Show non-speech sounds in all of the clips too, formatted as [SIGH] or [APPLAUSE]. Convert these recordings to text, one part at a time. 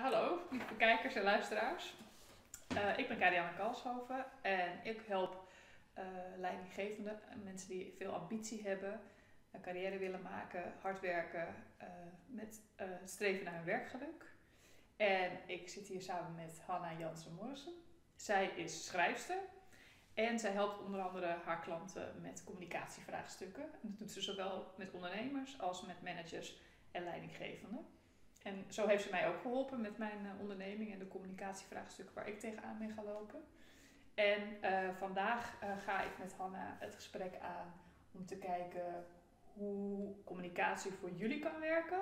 Uh, hallo, lieve kijkers en luisteraars. Uh, ik ben Karianne Kalshoven en ik help uh, leidinggevenden, mensen die veel ambitie hebben, een carrière willen maken, hard werken, met streven naar hun werkgeluk. En ik zit hier samen met Hanna Jansen-Morrison. Zij is schrijfster en zij helpt onder andere haar klanten met communicatievraagstukken. En dat doet ze zowel met ondernemers als met managers en leidinggevenden. En zo heeft ze mij ook geholpen met mijn uh, onderneming en de communicatievraagstukken waar ik tegenaan ben gaan lopen. En uh, vandaag uh, ga ik met Hanna het gesprek aan om te kijken hoe communicatie voor jullie kan werken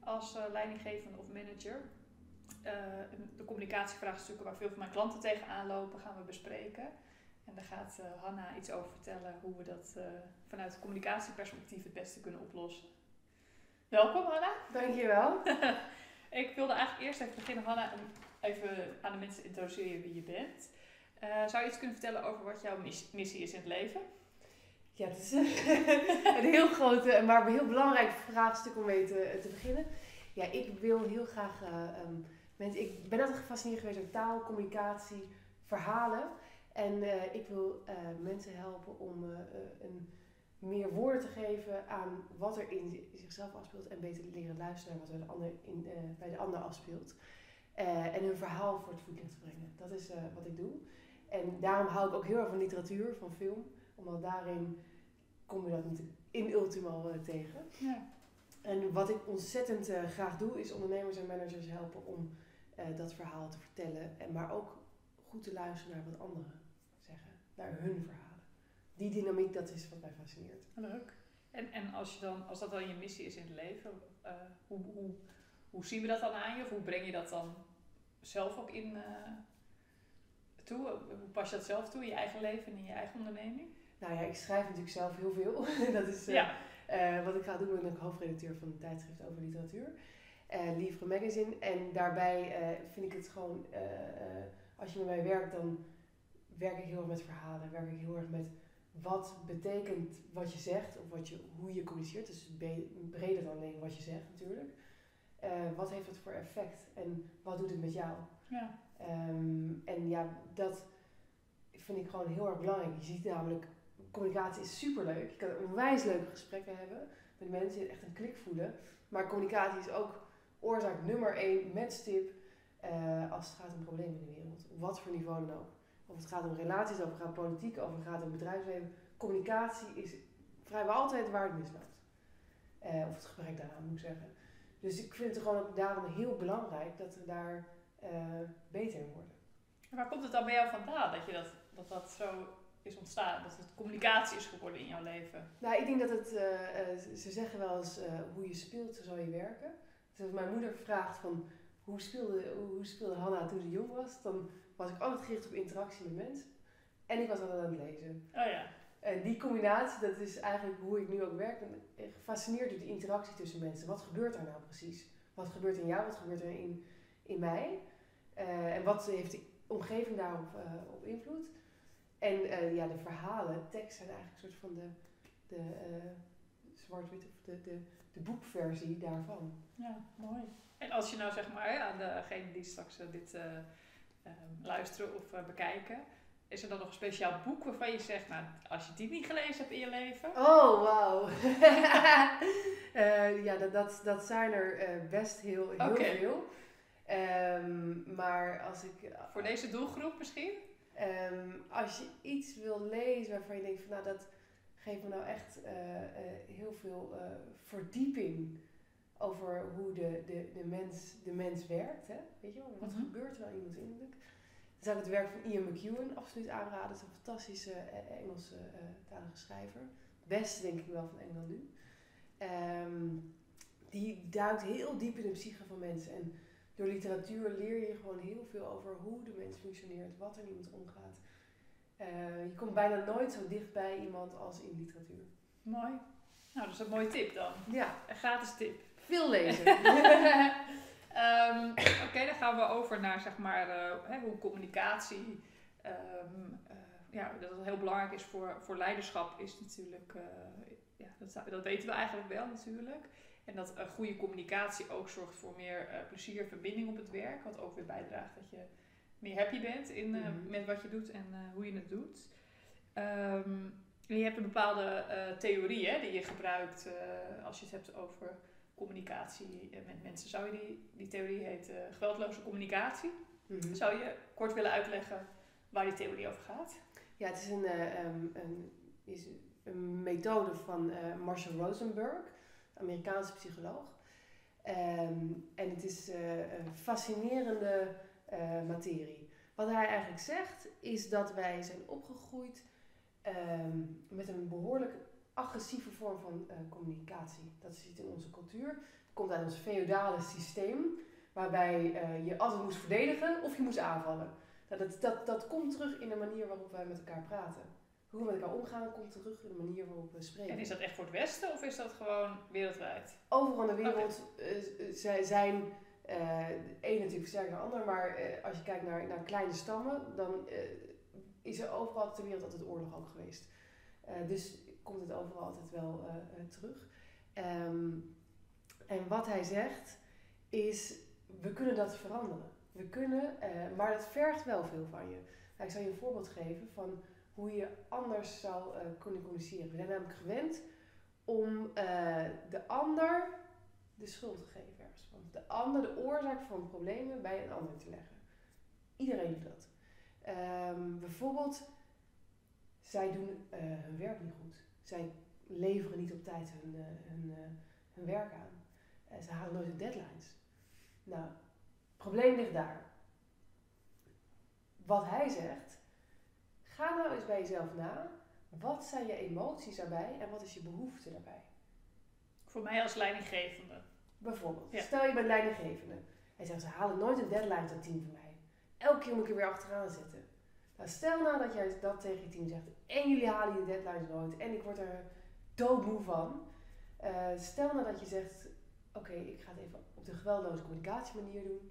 als leidinggevende of manager. de communicatievraagstukken waar veel van mijn klanten tegenaan lopen gaan we bespreken. En daar gaat Hanna iets over vertellen hoe we dat vanuit communicatieperspectief het beste kunnen oplossen. Welkom Hanna. Dankjewel. [LAUGHS] ik wilde eigenlijk eerst even beginnen, Hanna, om even aan de mensen te introduceren wie je bent. Uh, zou je iets kunnen vertellen over wat jouw missie is in het leven? Ja, het is [LAUGHS] een heel grote, maar heel belangrijk vraagstuk om mee te, te beginnen. Ja, ik wil heel graag uh, um, mensen. Ik ben altijd gefascineerd geweest door taal, communicatie, verhalen. En uh, ik wil mensen helpen om een meer woorden te geven aan wat er in zichzelf afspeelt en beter leren luisteren naar wat er de ander in, uh, bij de ander afspeelt. Uh, en hun verhaal voor het voetlicht te brengen. Dat is uh, wat ik doe. En daarom hou ik ook heel erg van literatuur, van film, omdat daarin kom je dat niet in ultimo tegen. Ja. En wat ik ontzettend graag doe, is ondernemers en managers helpen om dat verhaal te vertellen, en maar ook goed te luisteren naar wat anderen zeggen, naar hun verhaal die dynamiek, dat is wat mij fascineert. Leuk. En, en als, je dan, als dat dan je missie is in het leven, uh, hoe, hoe, hoe zien we dat dan aan je? Of hoe breng je dat dan zelf ook in uh, toe? Hoe pas je dat zelf toe in je eigen leven en in je eigen onderneming? Nou ja, ik schrijf natuurlijk zelf heel veel. [LAUGHS] dat is uh, ja. wat ik ga doen. Ben ik hoofdredacteur van een tijdschrift over literatuur. Uh, Livre Magazine. En daarbij vind ik het gewoon, als je met mij werkt, dan werk ik heel erg met verhalen. Werk ik heel erg met wat betekent wat je zegt of wat je, hoe je communiceert. Dus breder dan alleen wat je zegt natuurlijk. Uh, wat heeft het voor effect en wat doet het met jou? Ja. Um, en ja, dat vind ik gewoon heel erg belangrijk. Je ziet namelijk, communicatie is superleuk. Je kan onwijs leuke gesprekken hebben met mensen die echt een klik voelen. Maar communicatie is ook oorzaak nummer één, matchtip, uh, als het gaat om problemen in de wereld. Op wat voor niveau dan ook. Of het gaat om relaties, of het gaat om politiek, of het gaat om bedrijfsleven. Communicatie is vrijwel altijd waar het. Uh, of het gebrek daaraan moet ik zeggen. Dus ik vind het gewoon ook daarom heel belangrijk dat we daar uh, beter in worden. En waar komt het dan bij jou vandaan dat je dat, dat, dat zo is ontstaan? Dat het communicatie is geworden in jouw leven? Nou, ik denk dat het, uh, ze zeggen wel eens hoe je speelt, zo zal je werken. Dus als mijn moeder vraagt van hoe speelde, hoe speelde Hanna toen ze jong was, dan was ik altijd gericht op interactie met mensen. En ik was altijd aan het lezen. Oh ja. En die combinatie, dat is eigenlijk hoe ik nu ook werk. Ik ben gefascineerd door die interactie tussen mensen. Wat gebeurt er nou precies? Wat gebeurt in jou? Wat gebeurt er in, in mij? Uh, en wat heeft de omgeving daarop uh, op invloed? En uh, ja, de verhalen, tekst zijn eigenlijk een soort van de, de zwart-wit, de, de, de boekversie daarvan. Ja, mooi. En als je nou zeg maar aan degene die straks dit Ehm, luisteren of uh, bekijken. Is er dan nog een speciaal boek waarvan je zegt, nou, als je die niet gelezen hebt in je leven? Oh, wauw. uh, [LAUGHS] ja, dat, dat, dat zijn er uh, best heel, heel okay. veel. Um, maar als ik... Voor deze doelgroep misschien? Um, als je iets wil lezen waarvan je denkt van, nou, dat geeft me nou echt heel veel verdieping over hoe de, de, de, mens, de mens werkt. Hè? Weet je wel, wat mm-hmm. gebeurt er nou iemand innerlijk? Dan zou ik het werk van Ian McEwan absoluut aanraden. Dat is een fantastische uh, Engelse uh, talige schrijver. Best denk ik wel van Engeland nu. Um, die duikt heel diep in de psyche van mensen. En door literatuur leer je gewoon heel veel over hoe de mens functioneert, wat er in iemand omgaat. Uh, je komt bijna nooit zo dicht bij iemand als in literatuur. Mooi. Nou, dat is een mooie tip dan. Ja. Een gratis tip. Veel lezen. um, [LAUGHS] Oké, dan gaan we over naar zeg maar uh, hè, hoe communicatie. Um, uh, ja, dat het heel belangrijk is voor, voor leiderschap, is natuurlijk. Uh, ja, dat, dat weten we eigenlijk wel natuurlijk. En dat uh, goede communicatie ook zorgt voor meer plezier, verbinding op het werk. Wat ook weer bijdraagt dat je meer happy bent in, uh, met wat je doet en hoe je het doet. Um, je hebt een bepaalde theorie hè, die je gebruikt als je het hebt over communicatie met mensen. Zou je die, die theorie heet geweldloze communicatie. Mm Zou je kort willen uitleggen waar die theorie over gaat? Ja, het is een, um, een, is een methode van Marshall Rosenberg. Amerikaanse psycholoog. Ehm, en het is een fascinerende materie. Wat hij eigenlijk zegt is dat wij zijn opgegroeid um, met een behoorlijk agressieve vorm van uh, communicatie. Dat zit in onze cultuur. Het komt uit ons feodale systeem, waarbij je altijd moest verdedigen of je moest aanvallen. Nou, dat, dat, dat komt terug in de manier waarop wij met elkaar praten hoe we met elkaar omgaan komt terug in de manier waarop we spreken. En is dat echt voor het Westen of is dat gewoon wereldwijd? Overal in de wereld okay. uh, zijn de een natuurlijk versterkt de ander, maar als je kijkt naar, naar kleine stammen, dan is er overal ter wereld altijd oorlog ook geweest. dus komt het overal altijd wel terug. Um, en wat hij zegt is, we kunnen dat veranderen. We kunnen, maar dat vergt wel veel van je. Nou, ik zal je een voorbeeld geven van hoe je anders zou kunnen communiceren. We zijn namelijk gewend om de ander de schuld te geven. De ander de oorzaak van problemen bij een ander te leggen. Iedereen doet dat. Um, bijvoorbeeld, zij doen hun werk niet goed. Zij leveren niet op tijd hun, hun, hun werk aan. ze halen nooit de deadlines. Nou, het probleem ligt daar. Wat hij zegt, Ga nou eens bij jezelf na. Wat zijn je emoties daarbij en wat is je behoefte daarbij? Voor mij als leidinggevende. Bijvoorbeeld. Stel je bent leidinggevende. Hij zegt, ze halen nooit een deadline tot team van mij. Elke keer moet ik er weer achteraan zitten. Nou, stel nou dat jij dat tegen je team zegt. En jullie halen je deadlines nooit. En ik word er doodmoe van. Uh, stel nou dat je zegt, oké, ik ga het even op de geweldloze communicatiemanier doen.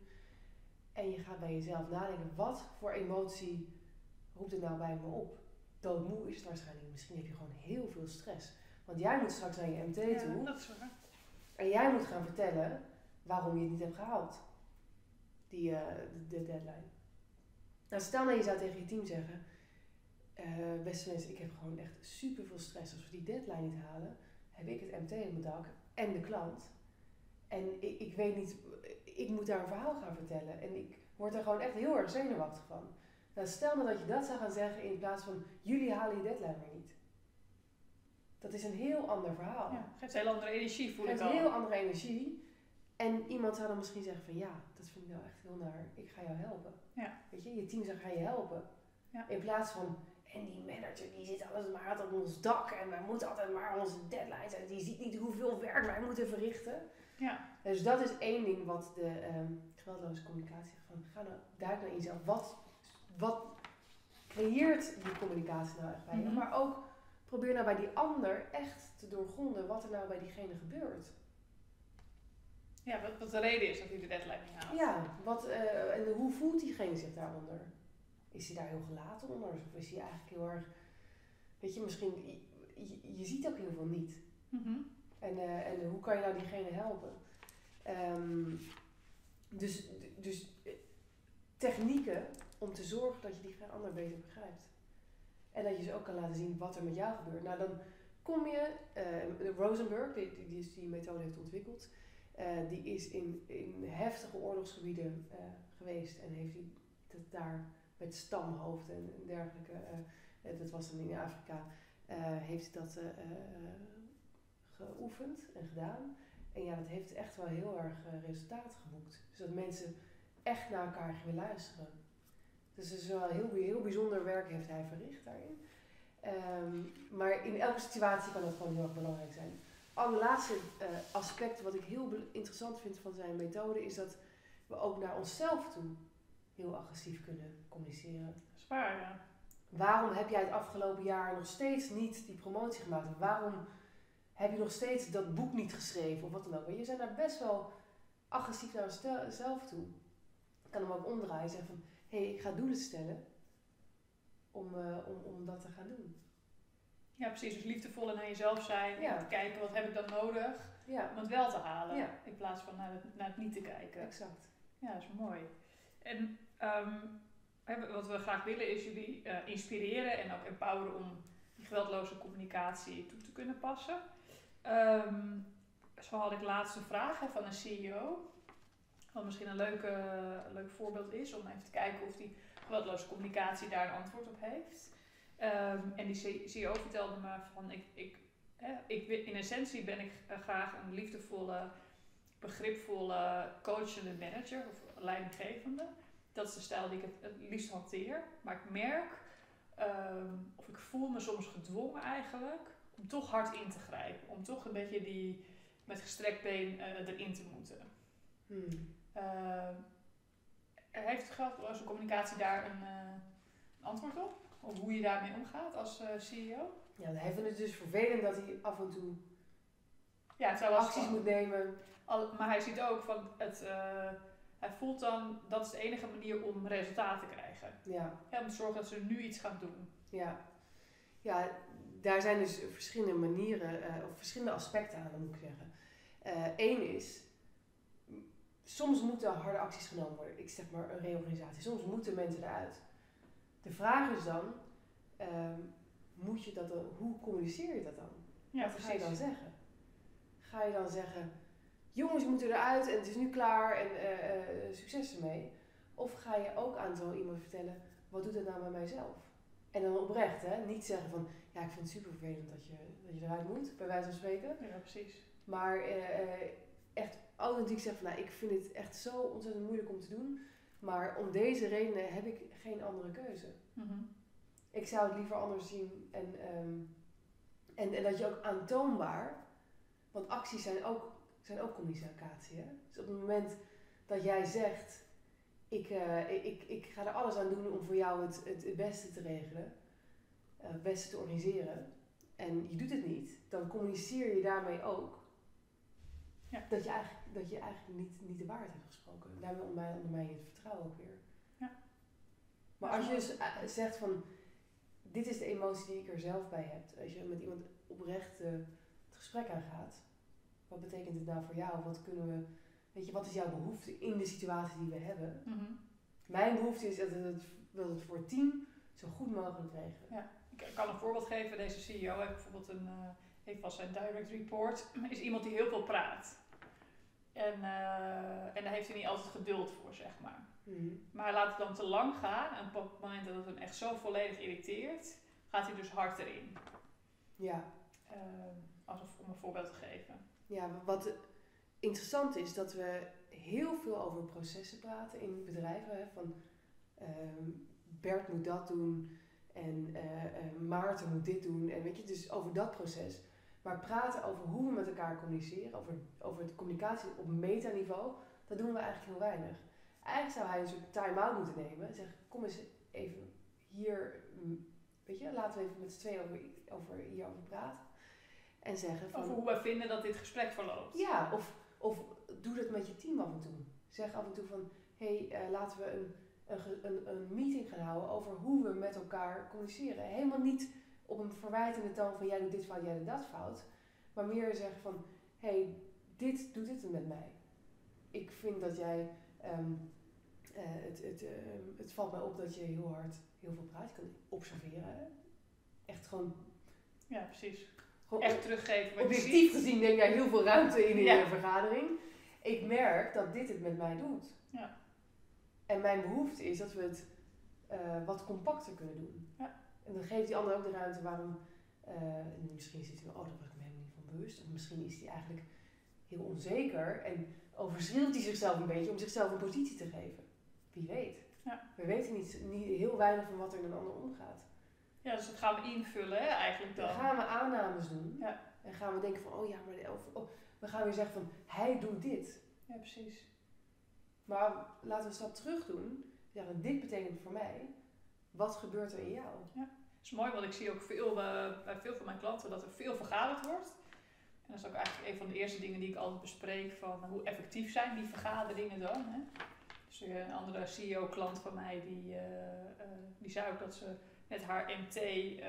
En je gaat bij jezelf nadenken, wat voor emotie roept het nou bij me op? Doodmoe is het waarschijnlijk. Misschien heb je gewoon heel veel stress. Want jij moet straks naar je MT ja, toe. Dat is waar. En jij moet gaan vertellen waarom je het niet hebt gehaald. Die uh, de, deadline. Nou, stel nou je zou tegen je team zeggen. Uh, beste mensen, ik heb gewoon echt super veel stress. Als we die deadline niet halen, heb ik het MT in mijn dak en de klant. En ik, ik weet niet, ik moet daar een verhaal gaan vertellen. En ik word er gewoon echt heel erg zenuwachtig van. Nou, stel nou dat je dat zou gaan zeggen in plaats van jullie halen je deadline maar niet. Dat is een heel ander verhaal. Ja, geeft een heel andere energie, voel geeft ik al. een heel andere energie. En iemand zou dan misschien zeggen van ja, dat ik nou echt heel naar. Ik ga jou helpen. Ja. Weet je, je team zou gaan je helpen. Ja. In plaats van, en die manager die zit alles maar op ons dak en wij moeten altijd maar onze deadlines en die ziet niet hoeveel werk wij moeten verrichten. Ja. Dus dat is één ding wat de um, geweldloze communicatie van ga nou duik naar jezelf. Wat wat creëert die communicatie nou echt bij je? Mhm. Maar ook probeer nou bij die ander echt te doorgronden wat er nou bij diegene gebeurt. Ja, wat, wat de reden is dat hij de deadline niet haalt. Ja, wat, uh, en hoe voelt diegene zich daaronder? Is hij daar heel gelaten onder? Of is hij eigenlijk heel erg... Weet je, misschien... Je, je ziet ook heel veel niet. Mm en, uh, en hoe kan je nou diegene helpen? Um, dus, dus eh, technieken om te zorgen dat je die ander beter begrijpt. En dat je ze ook kan laten zien wat er met jou gebeurt. Nou, dan kom je, uh, Rosenberg, die, die, die, die methode heeft ontwikkeld, uh, die is in, in heftige oorlogsgebieden uh, geweest en heeft die, daar met stamhoofden en dergelijke, dat was dan in Afrika, heeft dat geoefend en gedaan. En ja, dat heeft echt wel heel erg resultaat geboekt. Dus dat mensen echt naar elkaar gaan luisteren. Dus het is wel heel, heel bijzonder werk heeft hij verricht daarin. Ehm, maar in elke situatie kan dat gewoon heel erg belangrijk zijn. Allerlaatste uh, aspect wat ik heel interessant vind van zijn methode is dat we ook naar onszelf toe heel agressief kunnen communiceren. Zwaar, ja. Waarom heb jij het afgelopen jaar nog steeds niet die promotie gemaakt? Waarom heb je nog steeds dat boek niet geschreven of wat dan ook? Je zijn daar best wel agressief naar jezelf toe. Ik kan hem ook omdraaien en zeggen van hé, hey, ik ga doelen stellen om, uh, om, om dat te gaan doen. Ja, precies. Dus liefdevol naar jezelf zijn. Ja. kijken, wat heb ik dan nodig? Ja. Om het wel te halen. Ja. In plaats van naar het, naar het niet te kijken. Exact. Ja, dat is mooi. En ehm, wat we graag willen is jullie eh, inspireren en ook empoweren om die geweldloze communicatie toe te kunnen passen. Ehm, zo had ik laatste vraag hè, van een CEO. Wat misschien een leuke, een leuk voorbeeld is om even te kijken of die geweldloze communicatie daar een antwoord op heeft. Ehm, en die CEO vertelde me van ik, ik, hè, ik, in essentie ben ik eh, graag een liefdevolle, begripvolle, coachende manager of leidinggevende. Dat is de stijl die ik het, het liefst hanteer. Maar ik merk, ehm, of ik voel me soms gedwongen eigenlijk, om toch hard in te grijpen. Om toch een beetje die met gestrekt been uh, erin te moeten. Hmm. Uh, heeft geweldloze communicatie daar een, uh, een, antwoord op? Of hoe je daarmee omgaat als uh, CEO? Ja, hij vindt het dus vervelend dat hij af en toe ja, acties van, moet nemen. Al, maar hij ziet ook van het. hij voelt dan dat is de enige manier om resultaat te krijgen. Ja. ja. Om te zorgen dat ze nu iets gaan doen. Ja. Ja, daar zijn dus verschillende manieren, of verschillende aspecten aan, moet ik zeggen. Eén is, soms moeten harde acties genomen worden. Ik zeg maar een reorganisatie. Soms moeten mensen eruit. De vraag is dan, um, moet je dat dan, hoe communiceer je dat dan? Ja, Wat ga je dan zeggen? Ga je dan zeggen, jongens moeten eruit en het is nu klaar en uh, uh, succes ermee? Of ga je ook aan zo iemand vertellen, wat doet het nou met mijzelf? En dan oprecht, hè? Niet zeggen van, ja, ik vind het super vervelend dat je, dat je eruit moet, bij wijze van spreken. Ja, precies. Maar uh, echt authentiek zeggen van, nou, ik vind het echt zo ontzettend moeilijk om te doen. Maar om deze redenen heb ik geen andere keuze. Mm -hmm. Ik zou het liever anders zien. En, um, en, en dat je ook aantoonbaar, want acties zijn ook, zijn ook communicatie. Hè? Dus op het moment dat jij zegt, ik, uh, ik, ik ga er alles aan doen om voor jou het, het, het beste te regelen, uh, het beste te organiseren, en je doet het niet, dan communiceer je daarmee ook ja. dat je eigenlijk, dat je eigenlijk niet, niet de waarheid hebt gesproken. Daarmee ondermijn je het vertrouwen ook weer. Ja. Maar als je dus zegt van, dit is de emotie die ik er zelf bij heb. Als je met iemand oprecht uh, het gesprek aangaat. Wat betekent het nou voor jou? Wat kunnen we, weet je, wat is jouw behoefte in de situatie die we hebben? Mm -hmm. Mijn behoefte is dat het, dat het voor het team zo goed mogelijk regelen. Ja. Ik kan een voorbeeld geven. Deze CEO heeft bijvoorbeeld een, uh, heeft als zijn direct report, [LAUGHS] is iemand die heel veel praat. En, uh, en daar heeft hij niet altijd geduld voor, zeg maar. Mm. Maar hij laat het dan te lang gaan. En op het moment dat het hem echt zo volledig irriteert, gaat hij dus hard erin. Ja. Uh, als een, om een voorbeeld te geven. Ja, wat interessant is dat we heel veel over processen praten in bedrijven. Hè, van uh, Bert moet dat doen en uh, Maarten moet dit doen. En weet je, dus over dat proces. Maar praten over hoe we met elkaar communiceren, over, over de communicatie op metaniveau, dat doen we eigenlijk heel weinig. Eigenlijk zou hij een soort time-out moeten nemen en zeggen, kom eens even hier, weet je, laten we even met z'n tweeën over, over, hierover praten. En zeggen van... Over hoe wij vinden dat dit gesprek verloopt. Ja, of, of doe dat met je team af en toe. Zeg af en toe van, hé, hey, uh, laten we een, een, een, een meeting gaan houden over hoe we met elkaar communiceren. Helemaal niet op een verwijtende toon van jij doet dit fout, jij doet dat fout. Maar meer zeggen van, hé, hey, dit doet dit met mij. Ik vind dat jij, um, uh, het, het, uh, het valt mij op dat je heel hard heel veel praat. Je kan observeren. Echt gewoon... Ja, precies. Gewoon Echt teruggeven wat Objectief gezien neem jij heel veel ruimte in ja. een vergadering. Ik merk dat dit het met mij doet. Ja. En mijn behoefte is dat we het uh, wat compacter kunnen doen. Ja. En dan geeft die ander ook de ruimte waarom. Uh, misschien zit hij, oh, daar was ik me helemaal niet van bewust. Of misschien is hij eigenlijk heel onzeker en overschreeuwt hij zichzelf een beetje om zichzelf een positie te geven. Wie weet. Ja. We weten niet, niet heel weinig van wat er in een ander omgaat. Ja, dus dat gaan we invullen hè, eigenlijk dan. Dan gaan we aannames doen. Ja. En gaan we denken van, oh ja, maar of, oh, we gaan weer zeggen van, hij doet dit. Ja, precies. Maar laten we een stap terug doen. Ja, dit betekent voor mij, wat gebeurt er in jou? Ja, is mooi, want ik zie ook veel, uh, bij veel van mijn klanten dat er veel vergaderd wordt. En dat is ook eigenlijk een van de eerste dingen die ik altijd bespreek van hoe effectief zijn die vergaderingen dan. Hè? Dus een andere CEO-klant van mij die, uh, uh, die zei ook dat ze met haar MT uh,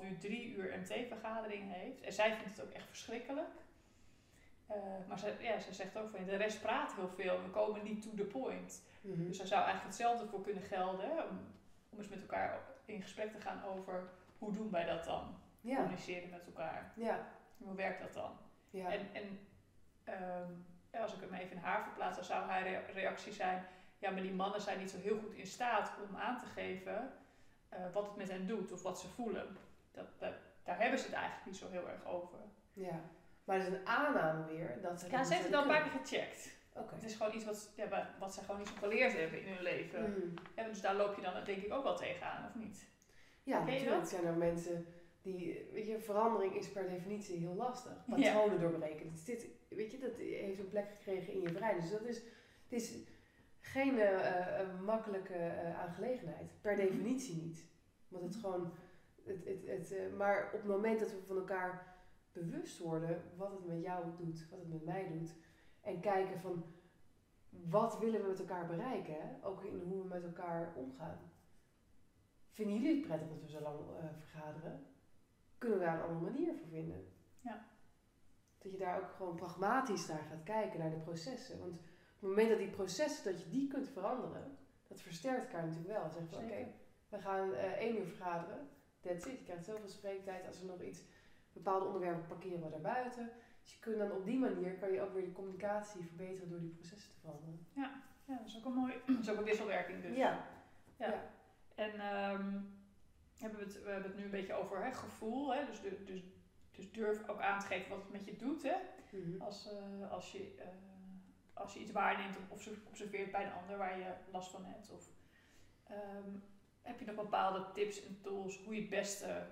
2,5 uur, 3 uur MT-vergaderingen heeft. En zij vindt het ook echt verschrikkelijk. maar ze, ja, ze zegt ook van de rest praat heel veel. We komen niet to the point. Mhm. Dus daar zou eigenlijk hetzelfde voor kunnen gelden. Om, om eens met elkaar in gesprek te gaan over hoe doen wij dat dan? Ja. Communiceren met elkaar. Ja. Hoe werkt dat dan? Ja. En, en ehm, als ik hem even in haar verplaats, dan zou haar rea- reactie zijn: ja, maar die mannen zijn niet zo heel goed in staat om aan te geven eh, wat het met hen doet of wat ze voelen. Dat, dat, daar hebben ze het eigenlijk niet zo heel erg over. ja. Maar dat is een aanname weer. Dat ze Ja, ze heeft het al een paar keer gecheckt. Het is gewoon iets wat, ja, wa- wat ze gewoon niet zo geleerd hebben in hun leven. Mm. En dus daar loop je dan denk ik ook wel tegenaan, of niet? Ja, Ken natuurlijk dat? zijn er mensen die, weet je, verandering is per definitie heel lastig. Patronen doorbreken. Dus dit, weet je, dat heeft een plek gekregen in je brein. Dus dat is, het is geen eh, eh, makkelijke eh, aangelegenheid. Per Mhm. definitie niet. Want het gewoon, het, het, het, maar op het moment dat we van elkaar bewust worden wat het met jou doet, wat het met mij doet. En kijken van, wat willen we met elkaar bereiken? Ook in hoe we met elkaar omgaan. Vinden jullie het prettig dat we zo lang eh, vergaderen? Kunnen we daar een andere manier voor vinden? Ja. Dat je daar ook gewoon pragmatisch naar gaat kijken, naar de processen. Want op het moment dat die processen, dat je die kunt veranderen, dat versterkt elkaar natuurlijk wel. Zeg van oké, we gaan eh één uur vergaderen, that's it. Je krijgt zoveel spreektijd. Als er nog iets, bepaalde onderwerpen parkeren we daarbuiten. Dus je kunt dan op die manier, kan je ook weer de communicatie verbeteren door die processen te veranderen. Ja, dat is ook een mooi. [CLEARS THROAT] Dat is ook een wisselwerking dus. Ja. Ja. Ja. En ehm, hebben we, het, we hebben het nu een beetje over hè, gevoel. Hè? Dus, de, dus, dus durf ook aan te geven wat het met je doet. Hè? Mhm. Als, eh, als, je, eh, als je iets waarneemt of obser- observeert bij een ander waar je last van hebt. Of ehm, heb je nog bepaalde tips en tools hoe je het beste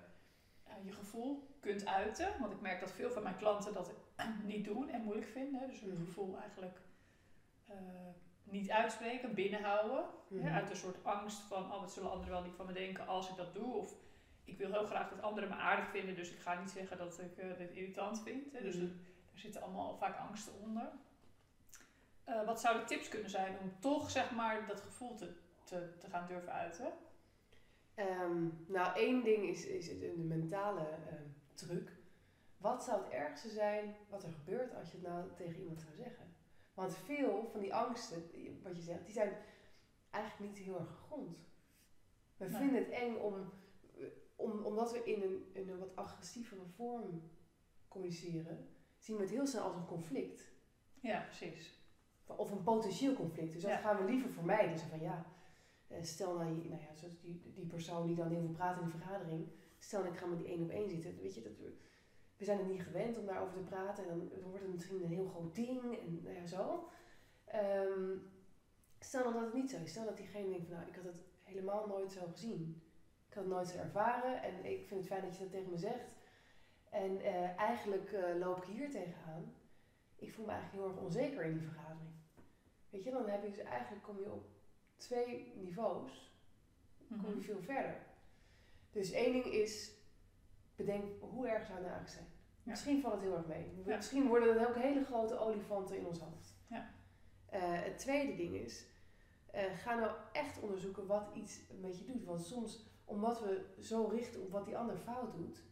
eh, je gevoel kunt uiten? Want ik merk dat veel van mijn klanten dat [CLEARS THROAT] niet doen en moeilijk vinden. Dus hun Mhm. gevoel eigenlijk eh, niet uitspreken, binnenhouden. Mhm. Uit een soort angst van, oh, wat zullen anderen wel niet van me denken als ik dat doe? Of ik wil heel graag dat anderen me aardig vinden, dus ik ga niet zeggen dat ik eh, dit irritant vind. Hè. Dus Mhm. er, er zitten allemaal vaak angsten onder. Eh, wat zouden tips kunnen zijn om toch, zeg maar, dat gevoel te, te, te gaan durven uiten? Ehm, nou, één ding is, is de, mentale truc. Wat zou het ergste zijn wat er gebeurt als je het nou tegen iemand zou zeggen? Want veel van die angsten, wat je zegt, die zijn eigenlijk niet heel erg gegrond. We Nee. vinden het eng om, om, omdat we in een, in een wat agressievere vorm communiceren, zien we het heel snel als een conflict. Ja, precies. Of een potentieel conflict. Dus dat Ja. gaan we liever vermijden. Dus van ja, eh, stel nou, nou ja, die, die persoon die dan heel veel praat in de vergadering. Stel nou, ik ga met die één op één zitten. Weet je, dat we, zijn er niet gewend om daarover te praten. En dan, dan wordt het misschien een heel groot ding. En nou ja, zo. Ehm, stel dan dat het niet zo is. Stel dat diegene denkt van nou, ik had het helemaal nooit zo gezien. Ik had het nooit zo ervaren. En ik vind het fijn dat je dat tegen me zegt. En eh, eigenlijk eh, loop ik hier tegenaan. Ik voel me eigenlijk heel erg onzeker in die vergadering. Weet je, dan heb je dus eigenlijk kom je op twee niveaus, kom je Mhm. veel verder. Dus één ding is, bedenk hoe erg zou het nou eigenlijk zijn. Ja. Misschien valt het heel erg mee. Ja. Misschien worden het ook hele grote olifanten in ons hoofd. Ja. Eh, het tweede ding is, eh, ga nou echt onderzoeken wat iets met je doet. Want soms, omdat we zo richten op wat die ander fout doet,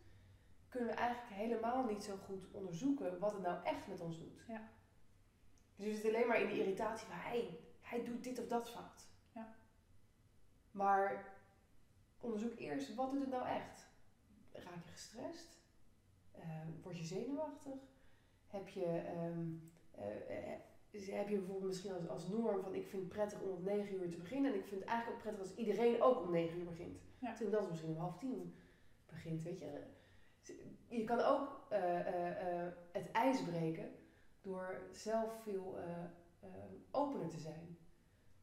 kunnen we eigenlijk helemaal niet zo goed onderzoeken wat het nou echt met ons doet. Ja. Dus we zitten alleen maar in die irritatie van hij, hij doet dit of dat fout. Ja. Maar onderzoek eerst, wat doet het nou echt? Raak je gestrest? Eh, word je zenuwachtig? Heb je, ehm, eh, eh, dus heb je bijvoorbeeld misschien als, als norm van ik vind het prettig om om 9 uur te beginnen en ik vind het eigenlijk ook prettig als iedereen ook om 9 uur begint. Ja. Terwijl dat misschien om half tien begint, weet je. Je kan ook eh, het ijs breken door zelf veel opener te zijn.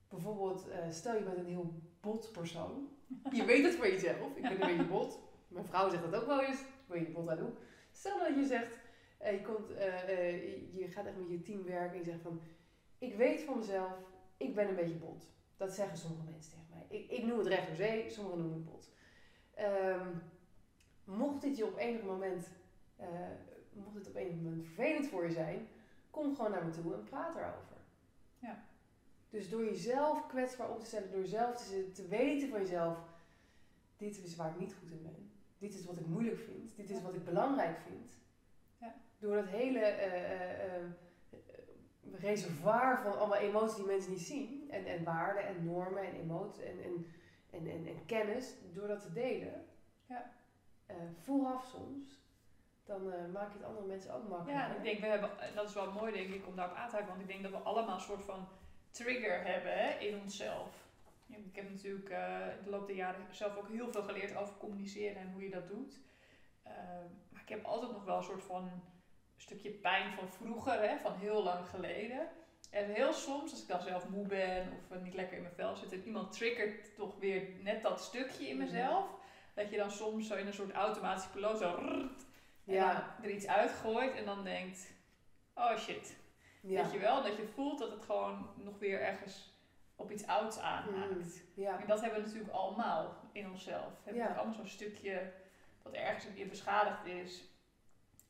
Bijvoorbeeld, stel je bent een heel bot persoon. Je weet het van jezelf. Ik ben een [LAUGHS] beetje bot. Mijn vrouw zegt dat ook wel eens. Ik weet je bot aan doen. Stel dat je zegt, eh, je, komt, eh, eh, je gaat echt met je team werken en je zegt van... Ik weet van mezelf, ik ben een beetje bot. Dat zeggen sommige mensen tegen mij. Ik, ik noem het recht door zee, sommigen noemen het bot. Ehm, mocht dit je op enig moment, mocht dit op enig moment vervelend voor je zijn, kom gewoon naar me toe en praat erover. Ja. Dus door jezelf kwetsbaar op te stellen, door zelf te, te weten van jezelf, dit is waar ik niet goed in ben. Dit is wat ik moeilijk vind. Dit is wat ik belangrijk vind. Ja. door dat hele uh, reservoir van allemaal emoties die mensen niet zien. En, en waarden en normen en emoties en, en, en, en, en, kennis. Door dat te delen. Ja. vooraf soms dan uh, maak je het andere mensen ook makkelijker. Ja, ik denk, we hebben, dat is wel mooi denk ik om daarop aan te haken, want ik denk dat we allemaal een soort van trigger hebben in onszelf. Ik heb natuurlijk uh, in de loop der jaren zelf ook heel veel geleerd over communiceren en hoe je dat doet. Uh, maar ik heb altijd nog wel een soort van stukje pijn van vroeger, hè, van heel lang geleden. En heel soms, als ik dan zelf moe ben of niet lekker in mijn vel zit en iemand triggert toch weer net dat stukje in mhm. mezelf, dat je dan soms zo in een soort automatische piloot zo ja. er iets uitgooit en dan denkt, oh shit. Ja. Weet je wel, dat je voelt dat het gewoon nog weer ergens op iets ouds aanhaakt. Mm, ja. En dat hebben we natuurlijk allemaal in onszelf. We hebben ja. allemaal zo'n stukje dat ergens een keer beschadigd is.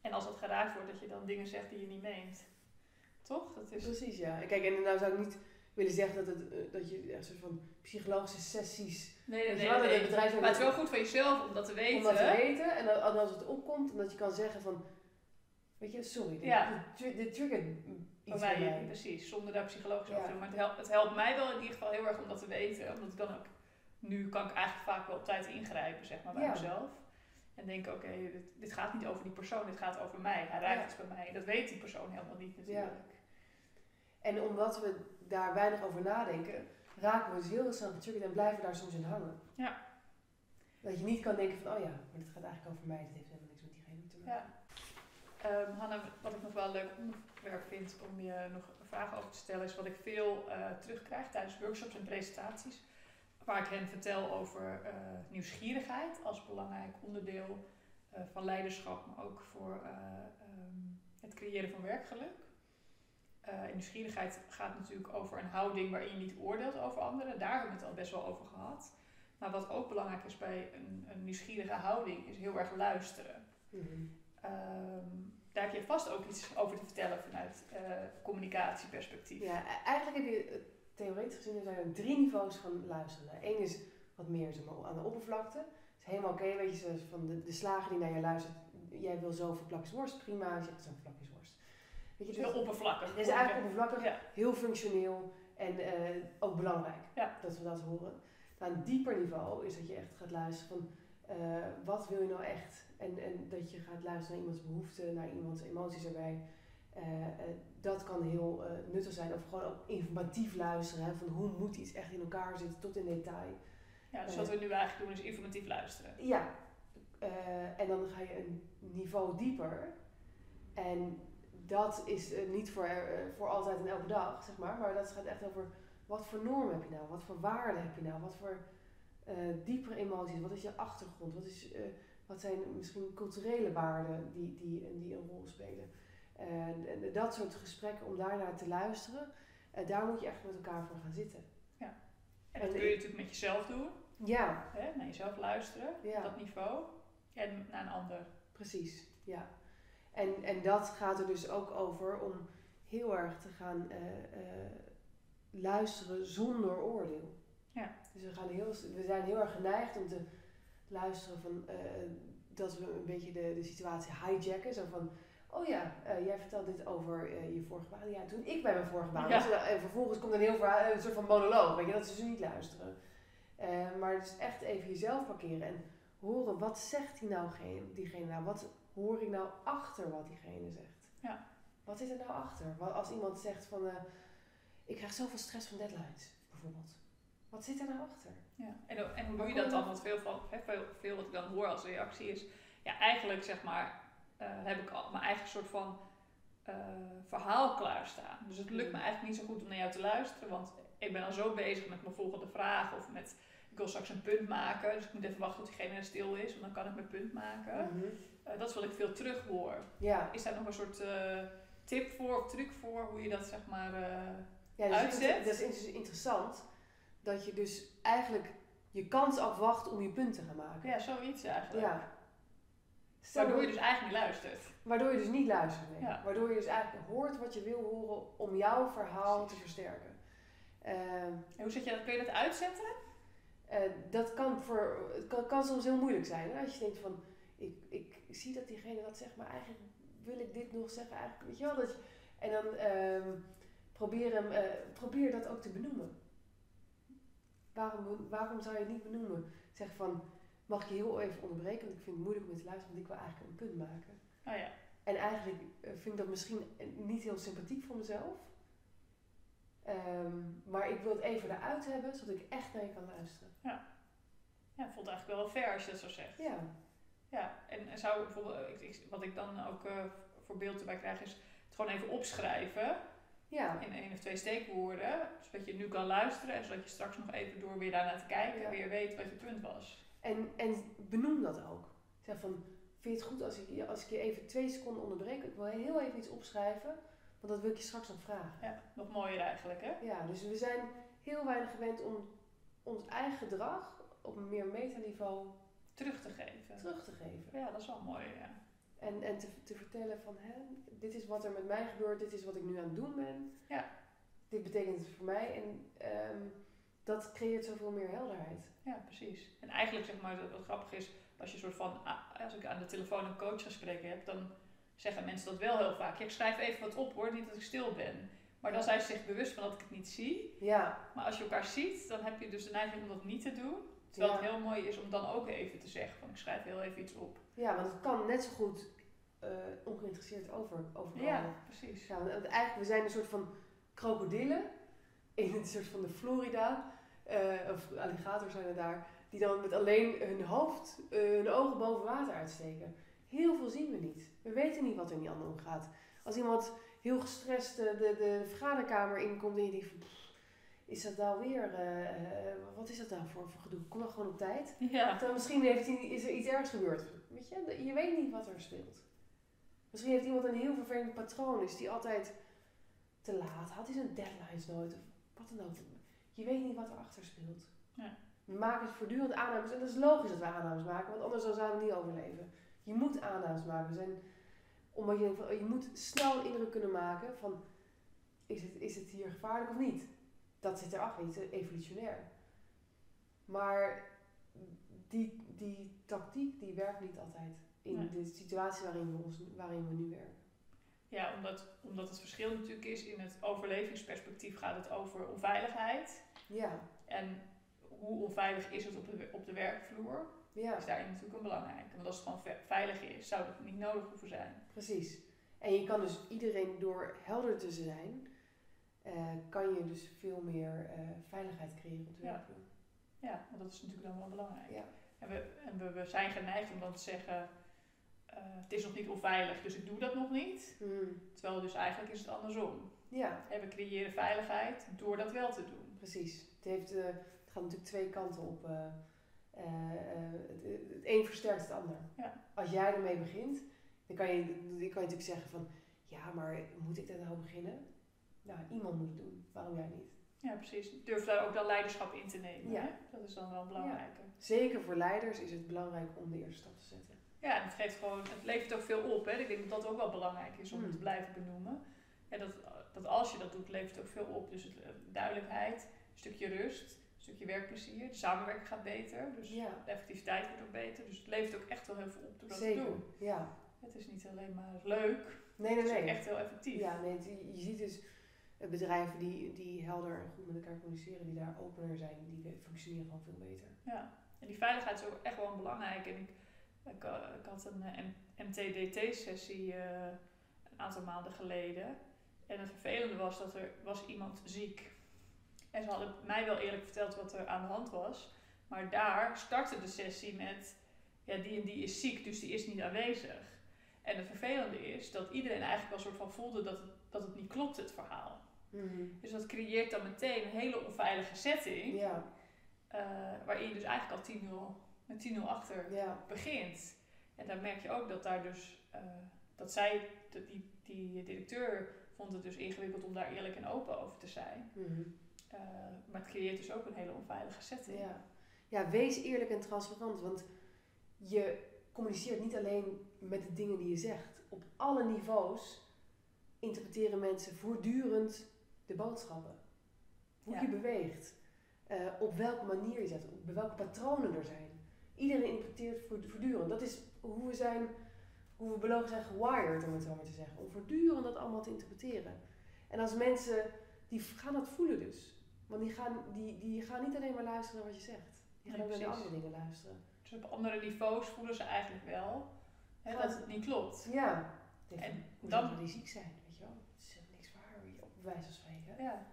En als dat geraakt wordt, dat je dan dingen zegt die je niet meent. Toch? Dat is... Precies, ja. Kijk, en nou zou ik niet willen zeggen dat, het, eh, dat je een soort van psychologische sessies. Nee, nee, nee. nee, nee. maar het is wel goed voor jezelf om dat te weten. Om dat te weten en als het opkomt, en dat je kan zeggen van. Weet je, sorry, dit, ja. dit, triggert iets bij mij. Precies, zonder daar psychologisch over te doen. Maar het helpt, het helpt mij wel in ieder geval heel erg om dat te weten. Omdat ik dan ook, nu kan ik eigenlijk vaak wel op tijd ingrijpen, zeg maar, bij mezelf. En denk, oké, dit, dit, gaat niet over die persoon, dit gaat over mij. Hij raakt iets bij mij. Dat weet die persoon helemaal niet natuurlijk. En omdat we daar weinig over nadenken, raken we dus heel snel getriggerd en blijven daar soms in hangen. Ja. Dat je niet kan denken van, oh ja, maar dit gaat eigenlijk over mij, dit heeft helemaal niks met diegene te maken. Ja. Um, Hanna, wat ik nog wel een leuk onderwerp vind om je nog vragen over te stellen, is wat ik veel uh, terugkrijg tijdens workshops en presentaties. Waar ik hen vertel over uh, nieuwsgierigheid als belangrijk onderdeel uh, van leiderschap, maar ook voor um, het creëren van werkgeluk. Nieuwsgierigheid gaat natuurlijk over een houding waarin je niet oordeelt over anderen. Daar hebben we het al best wel over gehad. Maar wat ook belangrijk is bij een, een nieuwsgierige houding, is heel erg luisteren. Mhm. Ehm, daar heb je vast ook iets over te vertellen vanuit uh, communicatieperspectief. Ja, e-, eigenlijk heb je eh, theoretisch gezien er zijn er drie niveaus van luisteren. Eén is wat meer zeg maar, aan de oppervlakte. Het is helemaal oké, weet je, van de, de slager die naar je luistert. Jij wil zoveel plakjes worst, prima. Je zegt zo'n plakjes Weet je, heel oppervlakkig. Het is eigenlijk oppervlakkig, heel functioneel en uh, ook belangrijk ja. dat we dat horen. Nou, een dieper niveau is dat je echt gaat luisteren van uh, wat wil je nou echt? En, en dat je gaat luisteren naar iemands behoeften, naar iemands emoties erbij. Uh, dat kan heel nuttig zijn. Of gewoon ook informatief luisteren. Hè, van hoe moet iets echt in elkaar zitten tot in detail. Ja, dus wat we nu eigenlijk doen is informatief luisteren. Ja. en dan ga je een niveau dieper. En dat is niet voor, voor altijd en elke dag, zeg maar. Maar dat gaat echt over wat voor normen heb je nou? Wat voor waarden heb je nou? Wat voor uh, diepere emoties? Wat is je achtergrond? Wat, is, wat zijn misschien culturele waarden die, die, die een rol spelen? En, dat soort gesprekken, om daarnaar te luisteren, daar moet je echt met elkaar voor gaan zitten. Ja. En dat kun je natuurlijk met jezelf doen. Ja. Hè? Naar jezelf luisteren, op dat niveau. En naar een ander. Precies, ja. En, en dat gaat er dus ook over om heel erg te gaan uh, uh, luisteren zonder oordeel. Ja. Dus we, gaan heel, we zijn heel erg geneigd om te luisteren van uh, dat we een beetje de, de situatie hijacken. Zo van, oh ja, jij vertelt dit over je vorige baan. Ja, toen ik bij mijn vorige baan was. En vervolgens komt een heel verhaal, een soort van monoloog. Weet je, dat is dus niet luisteren. maar het is echt even jezelf parkeren en horen, wat zegt die nou, diegene nou? Wat, hoor ik nou achter wat diegene zegt? Ja. Wat zit er nou achter? Als iemand zegt van, ik krijg zoveel stress van deadlines, bijvoorbeeld. Wat zit er nou achter? Ja. En, en hoe doe je dat dan? Want veel, van, veel, veel wat ik dan hoor als reactie is, ja, eigenlijk zeg maar, uh, heb ik al mijn eigen soort van uh, verhaal klaarstaan. Dus het lukt me mm. eigenlijk niet zo goed om naar jou te luisteren, want ik ben al zo bezig met mijn volgende vraag of met ik wil straks een punt maken, dus ik moet even wachten tot diegene stil is, want dan kan ik mijn punt maken. Mm -hmm. Uh, dat is wat ik veel terug hoor. Ja. Is daar nog een soort uh, tip voor of truc voor hoe je dat zeg maar uh, ja, dat uitzet? Is dat is interessant dat je dus eigenlijk je kans afwacht om je punt te gaan maken. Ja, zoiets eigenlijk. Ja. waardoor je dus eigenlijk niet luistert. Waardoor je dus niet luistert. Nee. Ja. Waardoor je dus eigenlijk hoort wat je wil horen om jouw verhaal te versterken. Ehm, en hoe zet je dat? Kun je dat uitzetten? dat kan, voor, kan, kan soms heel moeilijk zijn. Hè? Als je denkt van, ik, ik zie dat diegene dat zegt, maar eigenlijk wil ik dit nog zeggen eigenlijk? Weet je wel? Dat je, en dan ehm, probeer, hem, uh, probeer dat ook te benoemen. Waarom, waarom zou je het niet benoemen? Zeg van, mag ik je heel even onderbreken? Want ik vind het moeilijk om te luisteren, want ik wil eigenlijk een punt maken. Oh ja. En eigenlijk eh, vind ik dat misschien niet heel sympathiek voor mezelf. Ehm, maar ik wil het even eruit hebben, zodat ik echt naar je kan luisteren. Ja. Ja, ik vond het eigenlijk wel fair als je dat zo zegt. Ja. Ja, en zou bijvoorbeeld, wat ik dan ook uh, voor beeld erbij krijg, is het gewoon even opschrijven. Ja. In één of twee steekwoorden. Zodat je nu kan luisteren en zodat je straks nog even door weer daarnaar te kijken en weer weet wat je punt was. En, en benoem dat ook. Zeg van, vind je het goed als ik, als ik je even twee seconden onderbreek? Ik wil heel even iets opschrijven, want dat wil ik je straks nog vragen. Ja, nog mooier eigenlijk hè? Ja, dus we zijn heel weinig gewend om ons eigen gedrag op een meer metaniveau terug te geven. Terug te geven. Ja, dat is wel mooi, ja. En, en te, te vertellen van, hè, dit is wat er met mij gebeurt, dit is wat ik nu aan het doen ben. Ja. Dit betekent het voor mij en ehm, dat creëert zoveel meer helderheid. Ja, precies. En eigenlijk zeg maar, wat grappig is, als je soort van, als ik aan de telefoon een coachgesprek heb, dan zeggen mensen dat wel heel vaak. ik schrijf even wat op hoor, niet dat ik stil ben. Maar dan zijn ze zich bewust van dat ik het niet zie. Ja. Maar als je elkaar ziet, dan heb je dus de neiging om dat niet te doen. Terwijl het heel mooi is om dan ook even te zeggen van ik schrijf heel even iets op. Ja, want het kan net zo goed uh, ongeïnteresseerd over, over Ja, precies. Ja, want eigenlijk, we zijn een soort van krokodillen in een soort van de Florida, uh, of alligators zijn er daar, die dan met alleen hun hoofd, uh, hun ogen boven water uitsteken. Heel veel zien we niet. We weten niet wat er in die ander omgaat. Als iemand heel gestrest de, de, de vergaderkamer inkomt en je denkt van, is dat nou weer, uh, wat is dat nou voor, voor gedoe? Kom dan gewoon op tijd. Ja. Dan misschien heeft hij, is er iets ergs gebeurd. Weet je, je weet niet wat er speelt. Misschien heeft iemand een heel vervelend patroon, is die altijd te laat, had hij zijn deadlines nooit, of wat dan ook. Je weet niet wat erachter speelt. Ja. We maken voortdurend aannames, en dat is logisch dat we aannames maken, want anders zouden we niet overleven. Je moet aannames maken. We zijn, omdat je, je moet snel een indruk kunnen maken van, is het, is het hier gevaarlijk of niet? Dat zit erachter, evolutionair. Maar die, die tactiek die werkt niet altijd in de situatie waarin we, ons, waarin we nu werken. Ja, omdat, omdat het verschil natuurlijk is in het overlevingsperspectief gaat het over onveiligheid. Ja. En hoe onveilig is het op de, op de werkvloer? Ja. Is daarin natuurlijk een belangrijke. Want als het gewoon veilig is, zou dat niet nodig hoeven zijn. Precies. En je kan dus iedereen door helder te zijn, uh, kan je dus veel meer uh, veiligheid creëren op de werkvloer. Ja. want dat is natuurlijk dan wel belangrijk. Ja. En, we, en we, we zijn geneigd om dan te zeggen, uh, het is nog niet onveilig, dus ik doe dat nog niet. Mm. Terwijl dus eigenlijk is het andersom. Ja. En we creëren veiligheid door dat wel te doen. Precies. Het, heeft, het gaat natuurlijk twee kanten op. het, het een versterkt het ander. Ja. Als jij ermee begint, dan kan je, dan kan je natuurlijk zeggen van, ja, maar moet ik daar nou beginnen? Nou, iemand moet het doen. Waarom jij niet? Ja, precies. Durf daar ook dan leiderschap in te nemen. Ja. Hè? Dat is dan wel belangrijk. Ja. Zeker voor leiders is het belangrijk om de eerste stap te zetten. Ja, en het geeft gewoon, het levert ook veel op. Hè? Ik denk dat dat ook wel belangrijk is om mm. te blijven benoemen. En dat, dat als je dat doet, levert het ook veel op. Dus het, eh, duidelijkheid, een stukje rust, een stukje werkplezier. De samenwerking gaat beter. Dus ja. de effectiviteit wordt ook beter. Dus het levert ook echt wel heel veel op door dat Zeker. te doen. Ja. Het is niet alleen maar leuk. Nee, nee, het is nee. echt heel effectief. Ja, nee, je ziet dus bedrijven die, die helder en goed met elkaar communiceren, die daar opener zijn, die functioneren gewoon veel beter. Ja, en die veiligheid is ook echt wel belangrijk. En ik, ik, ik had een uh, MTDT-sessie uh, een aantal maanden geleden. En het vervelende was dat er was iemand ziek. En ze hadden mij wel eerlijk verteld wat er aan de hand was. Maar daar startte de sessie met, ja, die en die is ziek, dus die is niet aanwezig. En het vervelende is dat iedereen eigenlijk wel soort van voelde dat het, dat het niet klopt, het verhaal. Mm -hmm. Dus dat creëert dan meteen een hele onveilige setting. Ja. Uh, waarin je dus eigenlijk al 10-0 met 10-0 achter ja. begint. En dan merk je ook dat daar dus, uh, dat zij, die, die directeur vond het dus ingewikkeld om daar eerlijk en open over te zijn. Mm -hmm. uh, maar het creëert dus ook een hele onveilige setting. Ja. ja, wees eerlijk en transparant, want je communiceert niet alleen met de dingen die je zegt. Op alle niveaus interpreteren mensen voortdurend de boodschappen. Hoe Ja. je beweegt. eh, op welke manier je zet. Op welke patronen er zijn. Iedereen interpreteert voort- voortdurend. Dat is hoe we zijn hoe we belogen zijn gewired, om het zo maar te zeggen. Om voortdurend dat allemaal te interpreteren. En als mensen, die gaan dat voelen dus. Want die gaan, die, die gaan niet alleen maar luisteren naar wat je zegt. Die gaan ook naar andere dingen luisteren. Dus op andere niveaus voelen ze eigenlijk wel hè, dat het niet klopt. Ja. En dan die ziek zijn, weet je wel. Het is niks waar, op wijze. Ja.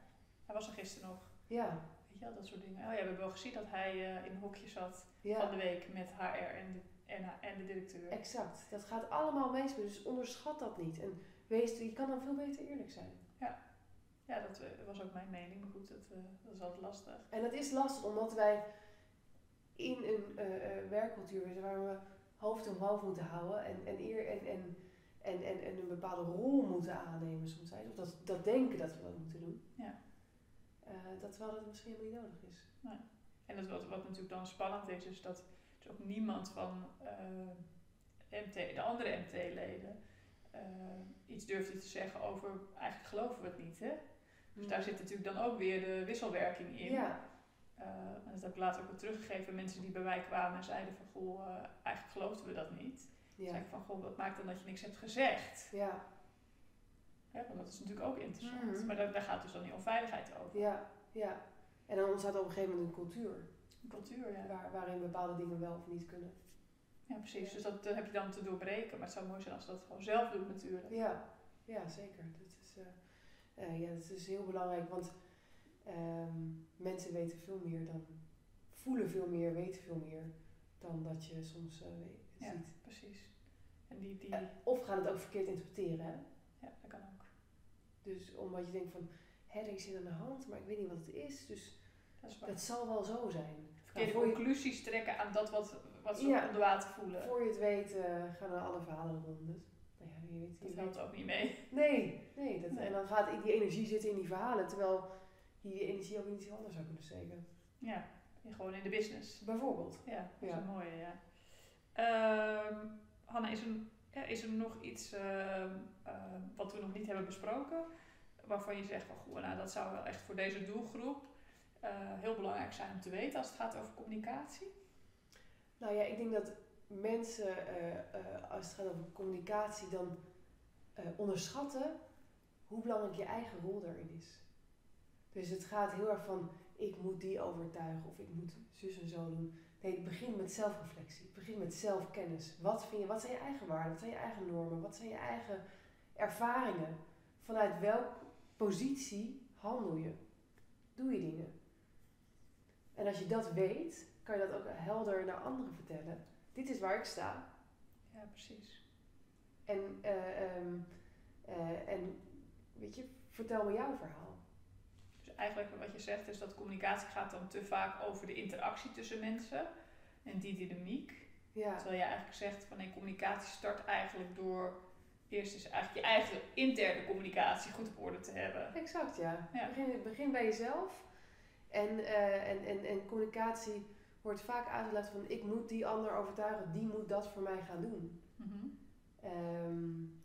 Hij was er gisteren nog. Ja. Weet je wel, dat soort dingen. Oh ja, we hebben wel gezien dat hij uh, in een hokje zat van de week met HR en de, en, en de directeur. Exact. Dat gaat allemaal meespelen, dus onderschat dat niet. En wees, je kan dan veel beter eerlijk zijn. Ja. Ja, dat uh, was ook mijn mening, maar goed, dat, uh, dat is altijd lastig. En dat is lastig omdat wij in een werkcultuur zitten waar we hoofd om hoofd moeten houden en, en, eer, en, en, en, en, en een bepaalde rol moeten aannemen soms. Of dat, dat denken dat we dat moeten doen. Ja. Uh, dat wel dat het misschien helemaal niet nodig is. Nee. En dat wat, wat natuurlijk dan spannend is, is dat dus ook niemand van uh, MT, de andere MT-leden uh, iets durfde te zeggen over eigenlijk geloven we het niet. Hè? Dus mm. daar zit natuurlijk dan ook weer de wisselwerking in. Ja. En dat heb ik later ook weer teruggegeven. Mensen die bij mij kwamen en zeiden van, goh, eigenlijk geloofden we dat niet. Ja. ik van, goh, wat maakt dan dat je niks hebt gezegd? Ja. ja want dat is natuurlijk ook interessant. Mm -hmm. Maar daar, daar, gaat dus dan die onveiligheid over. Ja, ja. En dan ontstaat op een gegeven moment een cultuur. Een cultuur, ja. Waar, waarin bepaalde dingen wel of niet kunnen. Ja, precies. Dus dat, heb je dan te doorbreken. Maar het zou mooi zijn als je dat gewoon zelf doet natuurlijk. Ja, ja zeker. Dat is, uh, ja, dat is heel belangrijk. Want Um, mensen weten veel meer dan, voelen veel meer, weten veel meer dan dat je soms uh, ziet. Ja, precies. En die, die... Of gaan het ook verkeerd interpreteren, hè? Ja, dat kan ook. Dus omdat je denkt van, hé, er is iets aan de hand, maar ik weet niet wat het is, dus dat, dat zal wel zo zijn. Verkeerde nou, conclusies je... trekken aan dat wat, wat ze ja, onder water voelen. Voor je het weet uh, gaan er alle verhalen rond. Dus, nou ja, je weet, dat helpt ook niet mee. Nee, nee, dat, nee. En dan gaat die energie zitten in die verhalen, terwijl die energie ook in iets anders zou kunnen steken. Ja, gewoon in de business. Bijvoorbeeld. Ja, dat is een mooie, ja. Um, Hanna, is er, is er nog iets uh, uh, wat we nog niet hebben besproken? Waarvan je zegt van, goh, nou, dat zou wel echt voor deze doelgroep uh, heel belangrijk zijn om te weten als het gaat over communicatie? Nou ja, ik denk dat mensen, als het gaat over communicatie, dan onderschatten hoe belangrijk je eigen rol daarin is. Dus het gaat heel erg van, ik moet die overtuigen of ik moet zus en zo doen. Nee, begint met zelfreflectie. Het begint met zelfkennis. Wat vind je, wat zijn je eigen waarden? Wat zijn je eigen normen? Wat zijn je eigen ervaringen? Vanuit welke positie handel je? Doe je dingen? En als je dat weet, kan je dat ook helder naar anderen vertellen. Dit is waar ik sta. Ja, precies. En, uh, um, uh, en weet je, vertel me jouw verhaal eigenlijk wat je zegt is dat communicatie gaat dan te vaak over de interactie tussen mensen en die dynamiek. Ja. Terwijl je eigenlijk zegt van nee, communicatie start eigenlijk door eerst is eigenlijk je eigen interne communicatie goed op orde te hebben. Exact, ja. ja. Begin, begin bij jezelf. En, uh, en, en, en communicatie wordt vaak uitgelegd van ik moet die ander overtuigen, die moet dat voor mij gaan doen. Mm -hmm. um,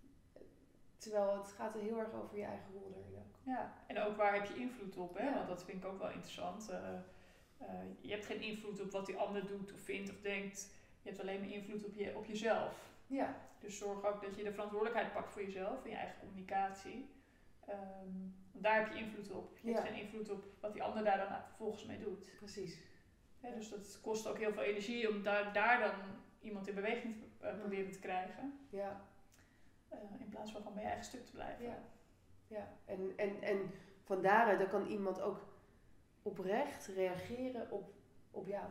terwijl het gaat er heel erg over je eigen rol erin. Ja, en ook waar heb je invloed op, hè? Want dat vind ik ook wel interessant. Uh, uh, je hebt geen invloed op wat die ander doet of vindt of denkt. Je hebt alleen maar invloed op, je, op jezelf. Ja. Dus zorg ook dat je de verantwoordelijkheid pakt voor jezelf en je eigen communicatie. Um, daar heb je invloed op. Je ja. hebt geen invloed op wat die ander daar dan vervolgens mee doet. Precies. Ja, dus dat kost ook heel veel energie om daar, daar dan iemand in beweging te uh, proberen te krijgen. Ja. In plaats van gewoon bij je eigen stuk te blijven. Ja. Ja, en, en, en van daaruit dan kan iemand ook oprecht reageren op, op jou.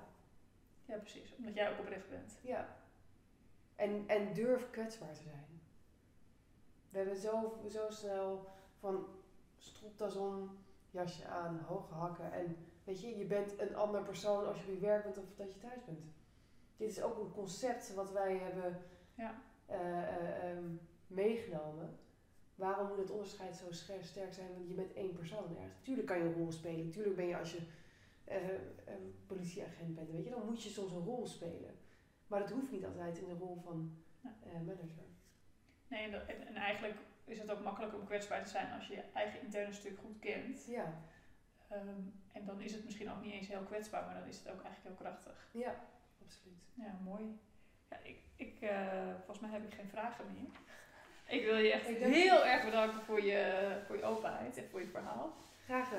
Ja, precies. Omdat jij ook oprecht bent. Ja. En, en durf kwetsbaar te zijn. We hebben zo, zo snel van stropdas om, jasje aan, hoge hakken. En weet je, je bent een ander persoon als je op je werk bent of dat je thuis bent. Dit is ook een concept wat wij hebben ja. uh, uh, um, meegenomen waarom moet het onderscheid zo sterk zijn? Want je bent één persoon ergens. Tuurlijk kan je een rol spelen. Tuurlijk ben je als je uh, een politieagent bent, weet je, dan moet je soms een rol spelen. Maar dat hoeft niet altijd in de rol van uh, manager. Nee, en, en, eigenlijk is het ook makkelijk om kwetsbaar te zijn als je je eigen interne stuk goed kent. Ja. Um, en dan is het misschien ook niet eens heel kwetsbaar, maar dan is het ook eigenlijk heel krachtig. Ja, absoluut. Ja, mooi. Ja, ik, ik, volgens mij heb ik geen vragen meer. Ik wil je echt heel erg bedanken voor je, voor je openheid en voor je verhaal. Graag gedaan.